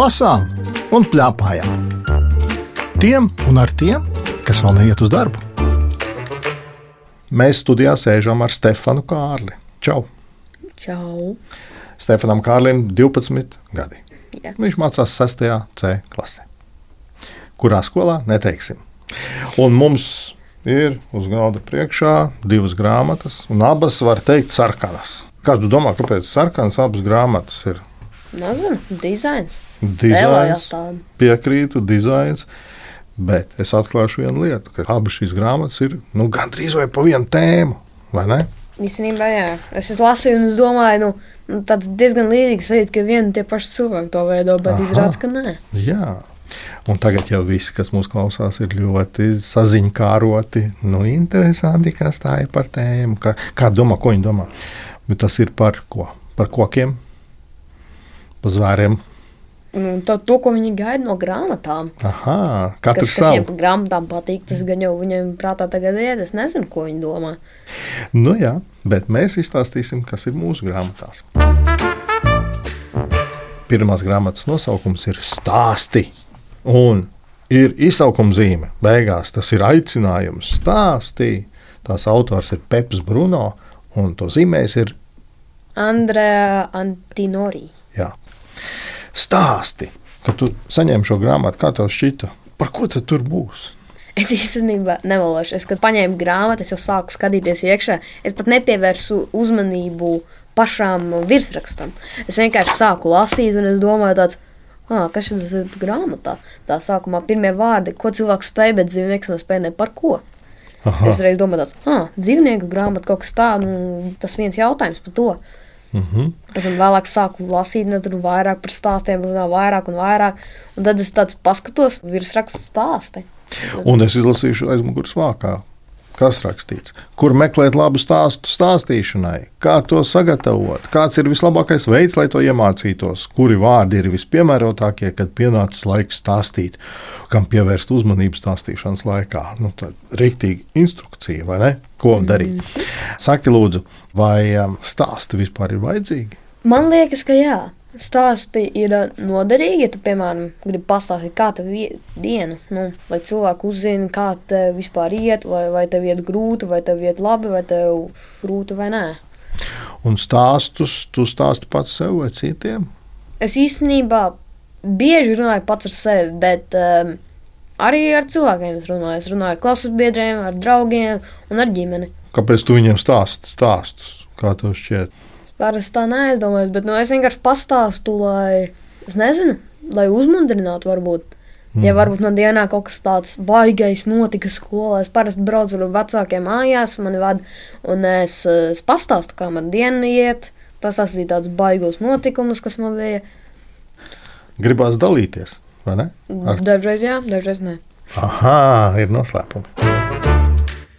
lasām un plēpājām. Tiem un ar tiem, kas vēl neiet uz darbu. Mēs studijā sēžam ar Stefanu Kārli. Čau! Čau! Stefanam Kārlim 12 gadi. Jā. Viņš mācās 6. C klasē. Kurā skolā neteiksim. Un mums ir uz galda priekšā divas grāmatas, un abas var teikt sarkanas. Kādu domā, kāpēc sarkanas abas grāmatas ir? Nezinu, dizains. Dizains, piekrītu, dizains. Bet es atklāšu vienu lietu, ka abas šīs grāmatas ir nu, gandrīz vai pa vienu tēmu. vai ne? Īstenībā, jā. Es lasīju, un es domāju, nu, nu, tāds diezgan līdzīgs sajūta, ka vieni un tie paši cilvēki to veido, bet izrādās, ka nē. Jā. Un tagad jau visi, kas mūsu klausās, ir ļoti saziņkāroti. Nu, interesanti, kas tā ir par tēmu. Kā, kā domā, ko viņi domā? Bet tas ir par ko? Par kokiem, par zvēriem. Un to, to, ko viņi gaida no grāmatām. Aha, Kas, katrs kas viņiem savu. par grāmatām patīk, tas gan jau viņiem prātā tagad ir. Es nezinu, ko viņi domā. Nu, jā, bet mēs izstāstīsim, kas ir mūsu grāmatās. Pirmās grāmatas nosaukums ir stāsti. Un ir izsaukuma zīme. Beigās tas ir aicinājums stāstīt. Tās autors ir Peps Bruno, un to zīmējis ir Andrejā Antinori. jā, stāsti. Kad tu saņēmi šo grāmatu, kā tev šķita, par ko tad tur būs? Es īstenībā nemelošu. Es, kad paņēmu grāmatu, es jau sāku skatīties iekšā. Es pat nepievērsu uzmanību pašām virsrakstam. Es vienkārši sāku lasīt, un es domāju, tāds, ah, kas šis ir grāmatā. Tā sākumā pirmie vārdi, ko cilvēks spēja, bet dzīvnieks nespēja ne par ko. Aha, Es reiz domāju, tāds, ah, dzīvnieku grāmata kaut kas tāds, tas viens jautājums par to. Uh -huh. Pēc tam vēlāk sāku lasīt, ne tur vairāk par stāstiem, runā vairāk un vairāk. Un tad es tāds paskatos, virsraksts stāsti. Un es izlasīšu aizmugures vākā. Kas rakstīts? Kur meklēt labu stāstu stāstīšanai? Kā to sagatavot? Kāds ir vislabākais veids, lai to iemācītos? Kuri vārdi ir vispiemērotākie, kad pienācis laiks stāstīt? Kam pievērst uzmanību stāstīšanas laikā? Nu, tā ir rīktīga instrukcija, vai ne? Ko darīt? Saki, lūdzu, vai um, stāsti vispār ir vajadzīgi? Man liekas, ka jā. Stāsti ir ā, noderīgi, ja tu, piemēram, gribi pastāstīt, kā tev iet diena. Nu, lai cilvēki uzzina, kā tev vispār iet, vai, vai tev iet grūti, vai tev iet labi, vai tev grūti vai nē. Un stāstus tu stāsti pats sev vai citiem? Es īstenībā bieži runāju pats ar sevi, bet um, arī ar cilvēkiem es runāju. Es runāju ar klases biedriem, ar draugiem un ar ģimeni. Kāpēc tu viņiem stāsti stāstus? Kā tev šķiet? Parasti tā neaizdomājos, bet nu, es vienkārši pastāstu, lai, es nezinu, lai uzmundrinātu varbūt. Mm. Ja varbūt man dienā kaut kas tāds baigais notika skolā, es parasti braucu ar vecākiem mājās, mani vada, un es, es pastāstu, kā man diena iet, pastāstīju tādus baigos notikumus, kas man bija. Gribās dalīties, vai ne? Ar Dažreiz jā, dažreiz nē. Aha, ir noslēpumi.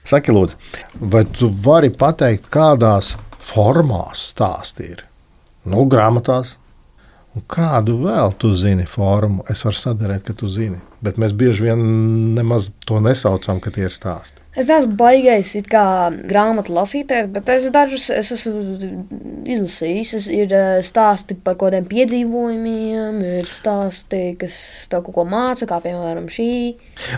Saki, lūdzu, vai tu vari pateikt, kādās formās stāsti ir? Nu, grāmatās. Un kādu vēl tu zini formu? Es varu sadarīt, ka tu zini. Bet mēs bieži vien nemaz to nesaucam, ka tie ir stāsti. Es neesmu kā grāmatu lasītājs, bet es dažus es esmu izlasījis. Es ir eh, stāsti par kaut kādiem piedzīvojumiem, ir stāsti, kas tev kaut ko māca, kā piemēram šī.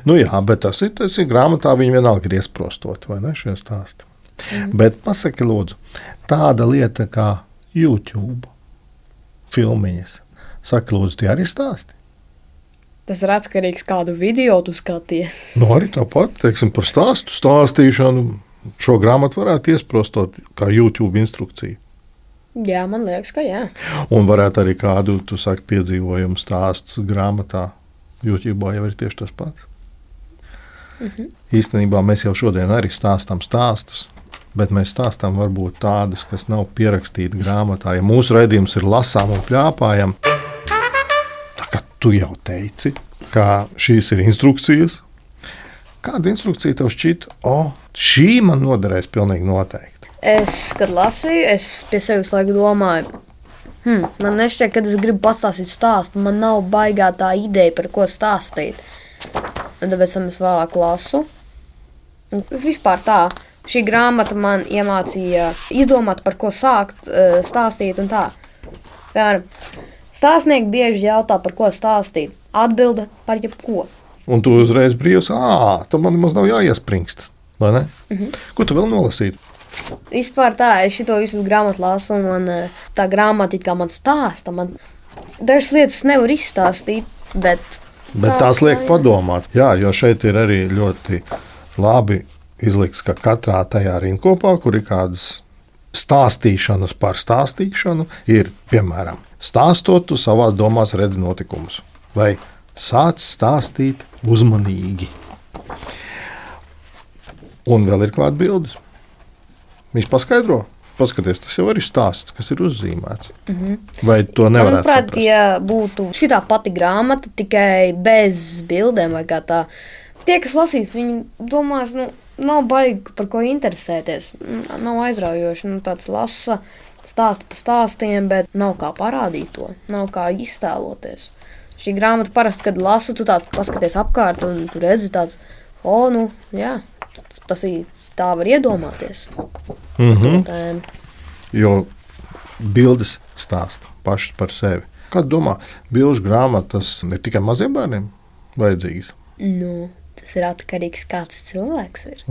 Nu, jā, bet tas ir, tas ir grāmatā, viņi vienalga ir iesprostot, vai ne? Šie stāsti. Mm. Bet pasaki, lūdzu, tāda lieta kā YouTube filmiņas. Saki, lūdzu, tie arī stāsti. Tas ir atkarīgs no kādu video tu skaties. Nu, arī tāpat, teiksim, par stāstu stāstīšanu. Šo grāmatu varētu iesprostot kā YouTube instrukciju. Jā, man liekas, ka jā. Un varētu arī kādu, tu saki, piedzīvojumu stāstu grāmatā. YouTube jau ir tieši tas pats. -hmm. Īstenībā mēs jau šodien arī stāstām stāstus, bet mēs stāstām varbūt tādus, kas nav pierakstīti grāmatā. Ja mūsu raidījums ir lasām un plāpājam, kā tu jau teici, ka šīs ir instrukcijas. Kāda instrukcija tev šķita? O, šī man noderēs pilnīgi noteikti. Es, kad lasīju, es pie sevis laiku domāju, hmm, man nešķiet, ka es gribu pastāstīt stāstu. Man nav baigā tā ideja, par ko stāstīt. Tāpēc es vēlāk lasu. Un vispār tā, šī grāmata man iemācīja izdomāt, par ko sākt eh, stāstīt. un tā. Piemēram, Stāstnieki bieži jautā, par ko stāstīt. Atbilde par jebko. Un tu uzreiz brīvs, ah, tam man nemaz nav jāiespringst. Mm -hmm. Ko tu vēl nolasīji? Vispār tā, es šo visu grāmatu lasu, un man eh, tā grāmata it kā man stāsta. Man dažas lietas nevar izstāstīt, bet. Bet tās liek padomāt. Jā, jo šeit ir arī ļoti labi izlikts, ka katrā tajā rindkopā, kur ir kādas stāstīšanas par stāstīšanu, ir piemēram, stāstot, tu savā domās redzi notikumus, vai sāc stāstīt uzmanīgi. Un vēl ir klāta bildes. Viņš paskaidro, paskaties, tas jau ir stāsts, kas ir uzzīmēts. Mm -hmm. Vai to nevar saprast? Manuprāt, ja būtu šī pati grāmata, tikai bez bildēm vai kā tā, tie, kas lasīs, viņi domās, nu, nav baigi par ko interesēties. Nav aizraujoši. Nu, tāds lasa, stāsta pa stāstiem, bet nav kā parādīt to, nav kā iztēloties. Šī grāmata parasti, kad lasa, tu tādu paskaties apkārt un tu redzi tāds, o, nu, jā, tas ir tā var iedomāties. Mm -hmm. Jo bildes stāsta pašas par sevi. Kā domā, bilžu grāmatas ir tikai maziem bērniem vajadzīgas? Nu. Tas ir atkarīgs no tā, kāds cilvēks ir.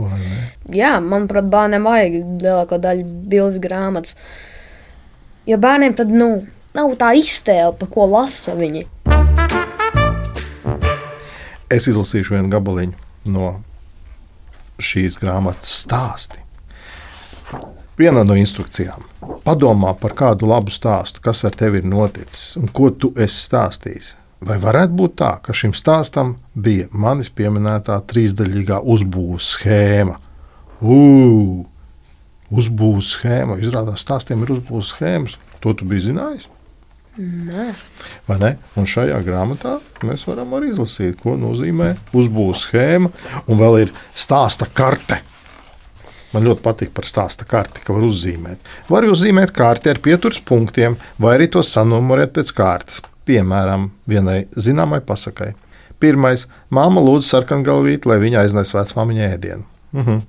Jā, manuprāt, bērniem vajag lielāko daļu bilžu grāmatas. Jo bērniem tad nu, nav tā iztēle, pa ko lasa viņi. Es izlasīšu vienu gabaliņu no šīs grāmatas stāsti. Viena no instrukcijām. Padomā par kādu labu stāstu, kas ar tevi ir noticis un ko tu esi stāstījis. Vai varētu būt tā, ka šim stāstam bija manis pieminētā trīsdaļīgā uzbūves schēma? Ugh! Uzbūves schēma. Izrādās, stāstiem ir uzbūves schēmas. To tu biji zinājis? Nē. Vai ne? Un šajā grāmatā mēs varam arī izlasīt, ko nozīmē uzbūves schēma. Un vēl ir stāsta karte. Man ļoti patīk par stāsta karti, ka var uzzīmēt. Var uzzīmēt karti ar pieturas punktiem, vai arī to sanumurēt pēc kārtas piemēram, vienai zināmai pasakai. Pirmais - māma lūdz sarkangalvīti, lai viņa aiznes vecmāmiņai ēdienu. Uh mhm. -huh.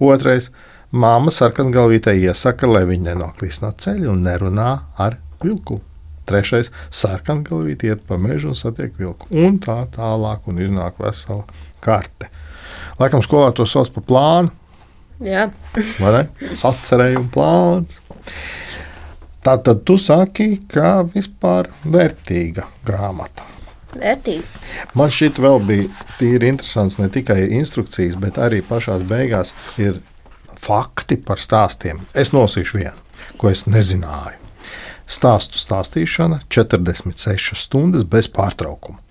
Otrais - māma sarkangalvītei iesaka, lai viņa nenoklīst no ceļa un nerunā ar vilku. Trešais - sarkangalvīti iet pa mežu un satiek vilku. Un tā tālāk, un iznāk vesela karte. Laikam skolā to sauc par plānu. Jā, vai ne? Atcerējumu plāns. Tā tad tu saki, ka vispār vērtīga grāmata. Vērtīgi. Man šķiet, vēl bija tīri interesants ne tikai instrukcijas, bet arī pašā beigās ir fakti par stāstiem. Es nosīšu vienu, ko es nezināju. Stāstu stāstīšana 46 stundas bez pārtraukuma.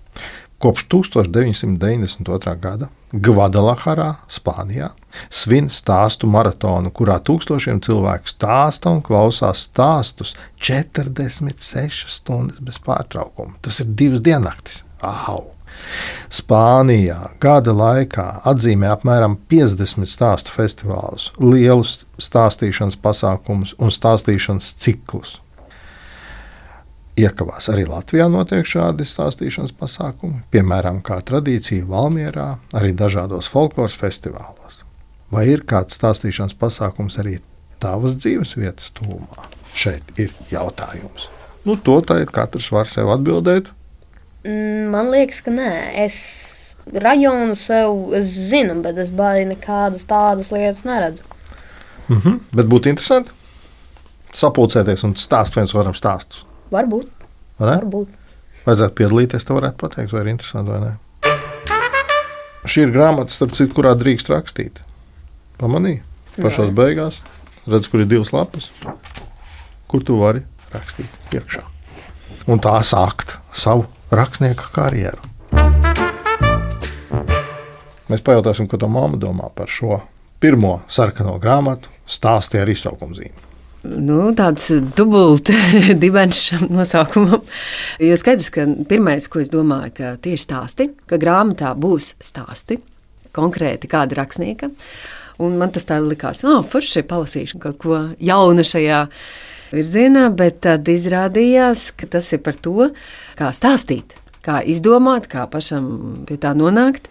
Kopš 1992. gada Gvadalaharā, Spānijā, svin stāstu maratonu, kurā tūkstošiem cilvēku stāsta un klausās stāstus 46 stundas bez pārtraukuma. Tas ir divas diennaktis. Au! Spānijā gada laikā atzīmē apmēram 50 stāstu festivālus, lielus stāstīšanas pasākumus un stāstīšanas ciklus iekavās. Arī Latvijā notiek šādi stāstīšanas pasākumi, piemēram, kā tradīcija Valmjerā, arī dažādos folkloras festivālos. Vai ir kāds stāstīšanas pasākums arī tavas dzīves vietas tūmā? Šeit ir jautājums. Nu, to tagad katrs var sev atbildēt. Mm, man liekas, ka nē. Es rajonu sev es zinu, bet es baigi nekādas tādas lietas neredzu. Mm -hmm. Bet būtu interesanti sapulcēties un stāstīt viens otram stāstus. Varbūt. Vai Varbūt. Vajadzētu piedalīties, tā varētu pateikt, vai ir interesanti vai nē. Šī ir grāmata, starp citu, kurā drīkst rakstīt. Pamanīju, pašā beigās redz, kur ir divas lapas, kur tu vari rakstīt iekšā. Un tā sākt savu rakstnieka karjeru. Mēs pajautāsim, ko tā mamma domā par šo pirmo sarkano grāmatu, stāstīja ar izsaukumu zīmi nu, tāds dubults dibens šim nosaukumam. Jo skaidrs, ka pirmais, ko es domāju, ka tieši stāsti, ka grāmatā būs stāsti konkrēti kāda rakstnieka. Un man tas tā likās, ah, forši palasīšu kaut ko jaunu šajā virzienā, bet tad izrādījās, ka tas ir par to, kā stāstīt, kā izdomāt, kā pašam pie tā nonākt.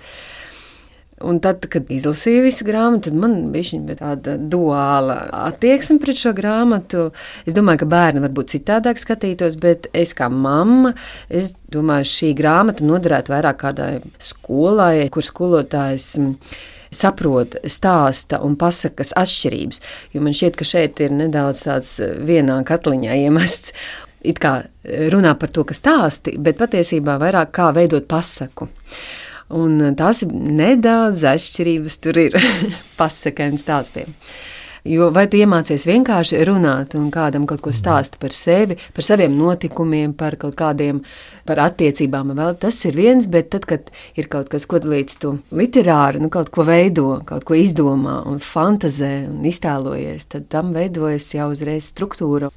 Un tad, kad izlasīju visu grāmatu, tad man bija tāda duāla attieksme pret šo grāmatu. Es domāju, ka bērni varbūt citādāk skatītos, bet es kā mamma, es domāju, šī grāmata noderētu vairāk kādai skolai, kur skolotājs mm, saprot stāsta un pasakas atšķirības. Jo man šķiet, ka šeit ir nedaudz tāds vienā katliņā iemests. It kā runā par to, kas stāsti, bet patiesībā vairāk kā veidot pasaku. Un tās ir nedaudz atšķirības tur ir pasakām stāstiem. Jo vai tu iemācies vienkārši runāt un kādam kaut ko stāst par sevi, par saviem notikumiem, par kaut kādiem, par attiecībām, vēl tas ir viens, bet tad, kad ir kaut kas, ko līdz tu literāri, nu kaut ko veido, kaut ko izdomā un fantazē un iztēlojies, tad tam veidojas jau uzreiz struktūra.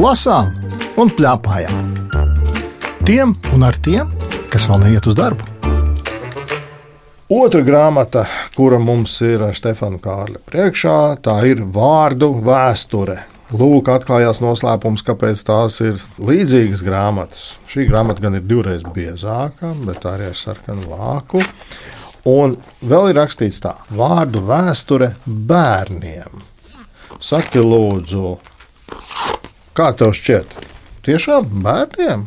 Lasām un plēpājām. Tiem un ar tiem, kas vēl neiet uz darbu. Otra grāmata, kura mums ir ar Stefanu Kārli priekšā, tā ir vārdu vēsture. Lūk, atklājās noslēpums, kāpēc tās ir līdzīgas grāmatas. Šī grāmata gan ir divreiz biezāka, bet arī ar sarkanu vāku. Un vēl ir rakstīts tā, vārdu vēsture bērniem. Saki, lūdzu, Kā tev šķiet? Tiešām bērniem?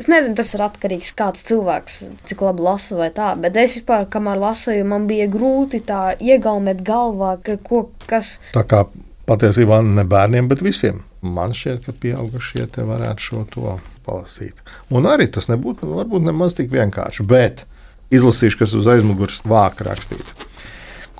Es nezinu, tas ir atkarīgs no kāds cilvēks, cik labi lasa vai tā. Bet es vispār, kamēr lasīju, man bija grūti tā iegaumēt galvā, ka ko, kas. Tā kā patiesībā ne bērniem, bet visiem. Man šķiet, ka pieaugušie te varētu šo to palasīt. Un arī tas nebūtu varbūt nemaz tik vienkārši, bet izlasīšu, kas uz aizmugures vāka rakstīts.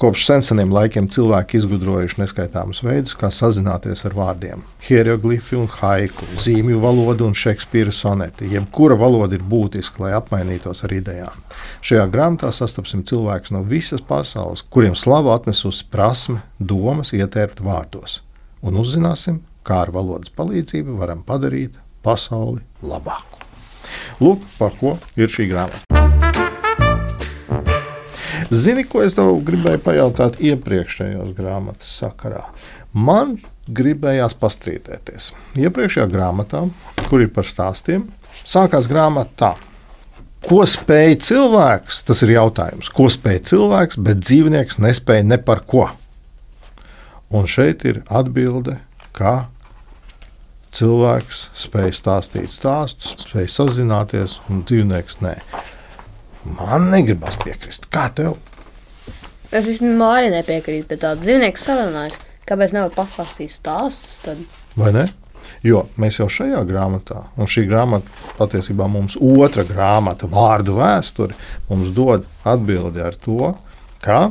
Kopš seniem laikiem cilvēki izgudrojuši neskaitāmus veidus, kā sazināties ar vārdiem. Hieroglifi un haiku, zīmju valoda un Šekspīra soneti. Jebkura valoda ir būtiska, lai apmainītos ar idejām. Šajā grāmatā sastapsim cilvēkus no visas pasaules, kuriem slavu atnesusi prasme, domas ietērpt vārdos. Un uzzināsim, kā ar valodas palīdzību varam padarīt pasauli labāku. Lūk, par ko ir šī grāmata. Zini, ko es tev gribēju pajautāt iepriekšējās grāmatas sakarā? Man gribējās pastrīdēties. Iepriekšējā grāmatā, kur ir par stāstiem, sākās grāmata tā. Ko spēj cilvēks? Tas ir jautājums. Ko spēj cilvēks, bet dzīvnieks nespēja ne par ko? Un šeit ir atbilde, ka cilvēks spēj stāstīt stāstus, spēj sazināties, un dzīvnieks nē. Man negribas piekrist. Kā tev? Es īstenībā arī nepiekrītu, bet tāda dzīvnieka sarunājas. Kāpēc nevar pastāstīt stāstus? Tad? Vai ne? Jo mēs jau šajā grāmatā, un šī grāmata patiesībā mums otra grāmata, vārdu vēsture, mums dod atbildi ar to, ka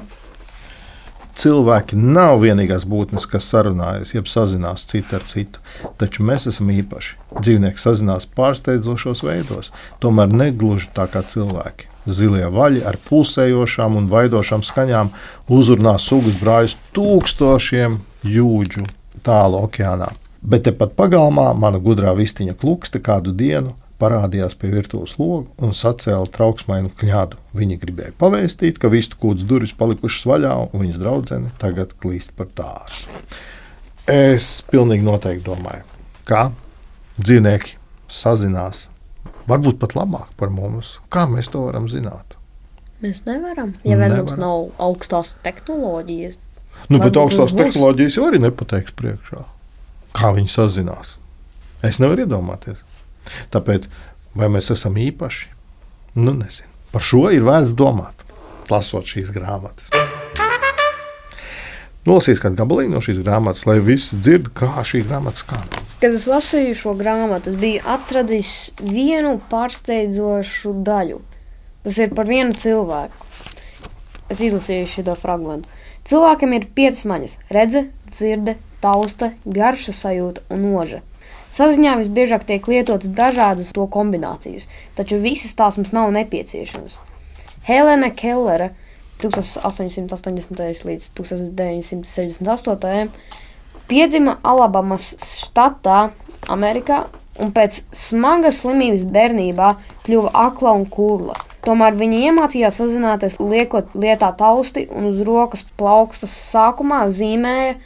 cilvēki nav vienīgās būtnes, kas sarunājas, jeb sazinās citu ar citu. Taču mēs esam īpaši. Dzīvnieki sazinās pārsteidzošos veidos, tomēr negluži tā kā cilvēki. Zilie vaļi ar pulsējošām un vaidošām skaņām uzrunā sugas brāļus tūkstošiem jūdžu tālu okeānā. Bet tepat pagalmā mana gudrā vistiņa klukste kādu dienu parādījās pie virtuves loga un sacēla trauksmainu kņādu. Viņa gribēja pavēstīt, ka vistu kūts durvis palikušas vaļā, un viņas draudzene tagad klīst par tārsu. Es pilnīgi noteikti domāju, ka dzīvnieki sazinās varbūt pat labāk par mums. Kā mēs to varam zināt? Mēs nevaram, ja vien mums nav augstās tehnoloģijas. Nu, bet augstās tehnoloģijas jau arī nepateiks priekšā. Kā viņi sazinās? Es nevaru iedomāties. Tāpēc, vai mēs esam īpaši? Nu, nezinu. Par šo ir vērts domāt, lasot šīs grāmatas. Nolasīs kādu gabaliņu no šīs grāmatas, lai visi dzird, kā šī grāmata skan. Kad es lasīju šo grāmatu, es biju atradis vienu pārsteidzošu daļu. Tas ir par vienu cilvēku. Es izlasīju šo fragment. Cilvēkam ir piecas maņas - redze, dzirde, tausta, garša sajūta un noža. Saziņā visbiežāk tiek lietotas dažādas to kombinācijas, taču visas tās mums nav nepieciešamas. Helēna Kellere 1880. līdz 1968. Piedzima Alabamas štatā, Amerikā, un pēc smagas slimības bērnībā kļuva akla un kurla. Tomēr viņa iemācījās sazināties, liekot lietā tausti un uz rokas plaukstas sākumā zīmēja,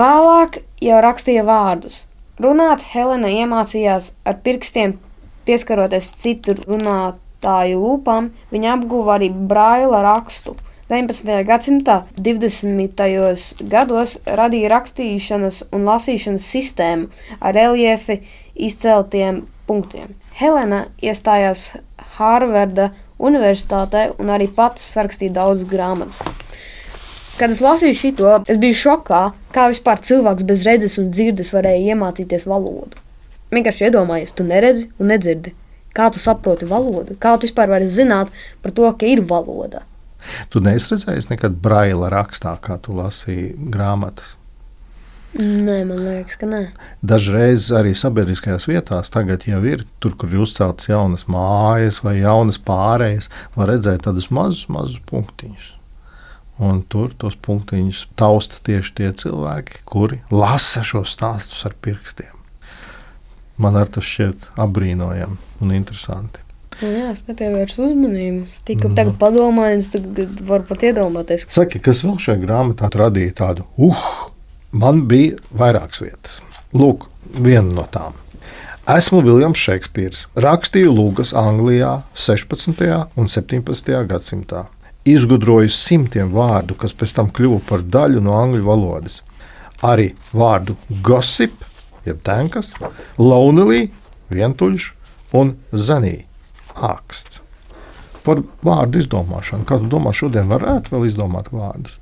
vēlāk jau rakstīja vārdus. Runāt Helena iemācījās ar pirkstiem, pieskaroties citu runātāju lūpām, viņa apguva arī braila rakstu. 19. gadsimtā 20. gados radīja rakstīšanas un lasīšanas sistēmu ar reliefi izceltiem punktiem. Helena iestājās Harvarda Universitātē un arī pats sarakstīja daudz grāmatas. Kad es lasīju šo, es biju šokā, kā vispār cilvēks bez redzes un dzirdes varēja iemācīties valodu. Vienkārši iedomājies, tu neredzi un nedzirdi. Kā tu saproti valodu? Kā tu vispār vari zināt par to, ka ir valoda? Tu neesi redzējis nekad braila rakstā, kā tu lasīji grāmatas. Nē, man liekas, ka nē. Dažreiz arī sabiedriskajās vietās tagad jau ir, tur, kur ir uzceltas jaunas mājas vai jaunas pārējas, var redzēt tādus mazus, mazus punktiņus. Un tur tos punktiņus tausta tieši tie cilvēki, kuri lasa šos stāstus ar pirkstiem. Man ar tas šķiet apbrīnojami un interesanti. Nu, jā, es nepievērsu uzmanību. Es tikai mm. padomāju, un tagad varu pat iedomāties. Saki, kas vēl šajā grāmatā radīja tādu uh! Man bija vairākas vietas. Lūk, viena no tām. Esmu Viljams Šekspīrs. Rakstīju Lūgas Anglijā 16. un 17. gadsimtā. Izgudroju simtiem vārdu, kas pēc tam kļuva par daļu no angļu valodas. Arī vārdu gossip, jeb tankas, lonely, vientuļš un zanī, āksts. Par vārdu izdomāšanu. Kā tu domā, šodien varētu vēl izdomāt vārdus?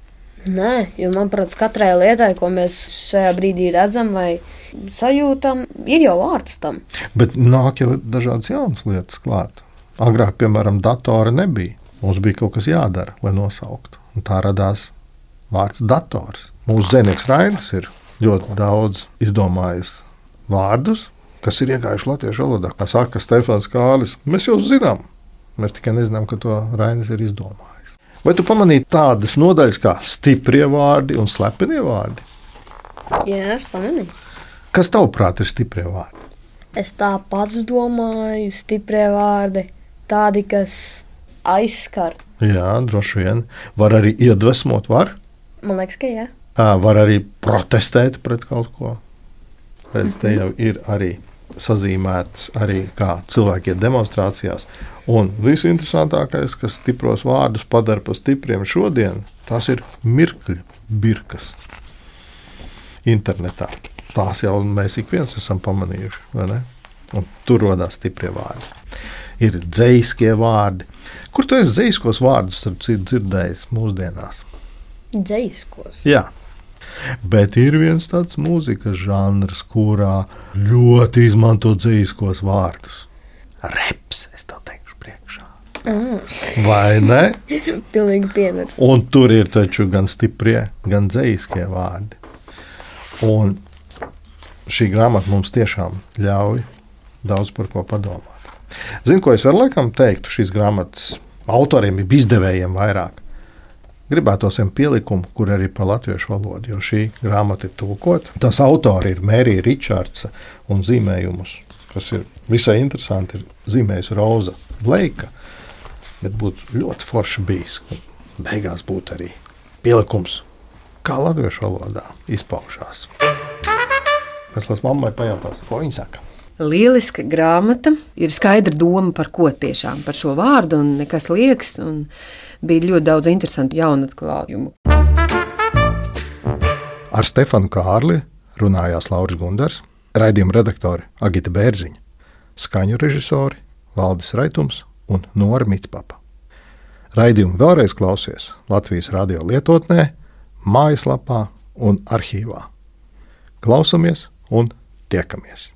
Nē, jo manuprāt, katrai lietai, ko mēs šajā brīdī redzam vai sajūtam, ir jau vārds tam. Bet nāk jau dažādas jaunas lietas klāt. Agrāk, piemēram, datora nebija. Mums bija kaut kas jādara, lai nosauktu. Un tā radās vārds dators. Mūsu zinājums Rainis ir ļoti daudz izdomājis vārdus, kas ir iegājuši latviešu valodā. Kā saka Stefans Kālis, mēs jau zinām. Mēs tikai nezinām, ka to Rainis ir izdomājis. Vai tu pamanīji tādas nodaļas kā stiprie vārdi un slepenie vārdi? Jā, es pamanīju. Kas tavuprāt ir stiprie vārdi? Es tā pats domāju, stiprie vārdi, tādi, kas aizskar. Jā, droši vien. Var arī iedvesmot, var? Man liekas, ka jā. Var arī protestēt pret kaut ko. Redz, te jau ir arī sazīmēts arī kā cilvēki ir demonstrācijās. Un visinteresantākais, kas stipros vārdus padara par stipriem šodien, tas ir mirkļu birkas internetā. Tās jau mēs ik viens esam pamanījuši. Tur radās stiprie vārdi. Ir dzīskie vārdi. Kur tu esi dzīskos vārdus dzirdējis mūsdienās? Dzīskos. Jā. Bet ir viens tāds mūzikas žanrs, kurā ļoti izmanto dzīskos vārdus. Reps, es tev teiktu. Mm. Vai ne? Pilnīgi piemērs. Un tur ir taču gan stiprie, gan dzīskie vārdi. Un šī grāmata mums tiešām ļauj daudz par ko padomāt. Zinu, ko es varu laikam teikt šīs grāmatas autoriem, izdevējiem vairāk. Gribētos viņam pielikumu, kur arī par latviešu valodu, jo šī grāmata ir tulkota. Tas autori ir Mērija Richardsa un zīmējumus, kas ir visai interesanti, ir zīmējusi Roza Bleika bet būtu ļoti forši bijis. Beigās būtu arī pielikums, kā latviešu valodā izpaužās. Es lasu mammai pajautās, ko viņa saka. Lieliska grāmata, ir skaidra doma par ko tiešām par šo vārdu, un nekas liekas. Un bija ļoti daudz interesantu jaunu atklājumu. Ar Stefanu Kārli runājās Lauris Gundars, raidījuma redaktori Agita Bērziņa, skaņu režisori Valdis Raitums un Nora Mitspapa. Raidījumu vēlreiz klausies Latvijas radio lietotnē, mājaslapā un arhīvā. Klausamies un tiekamies!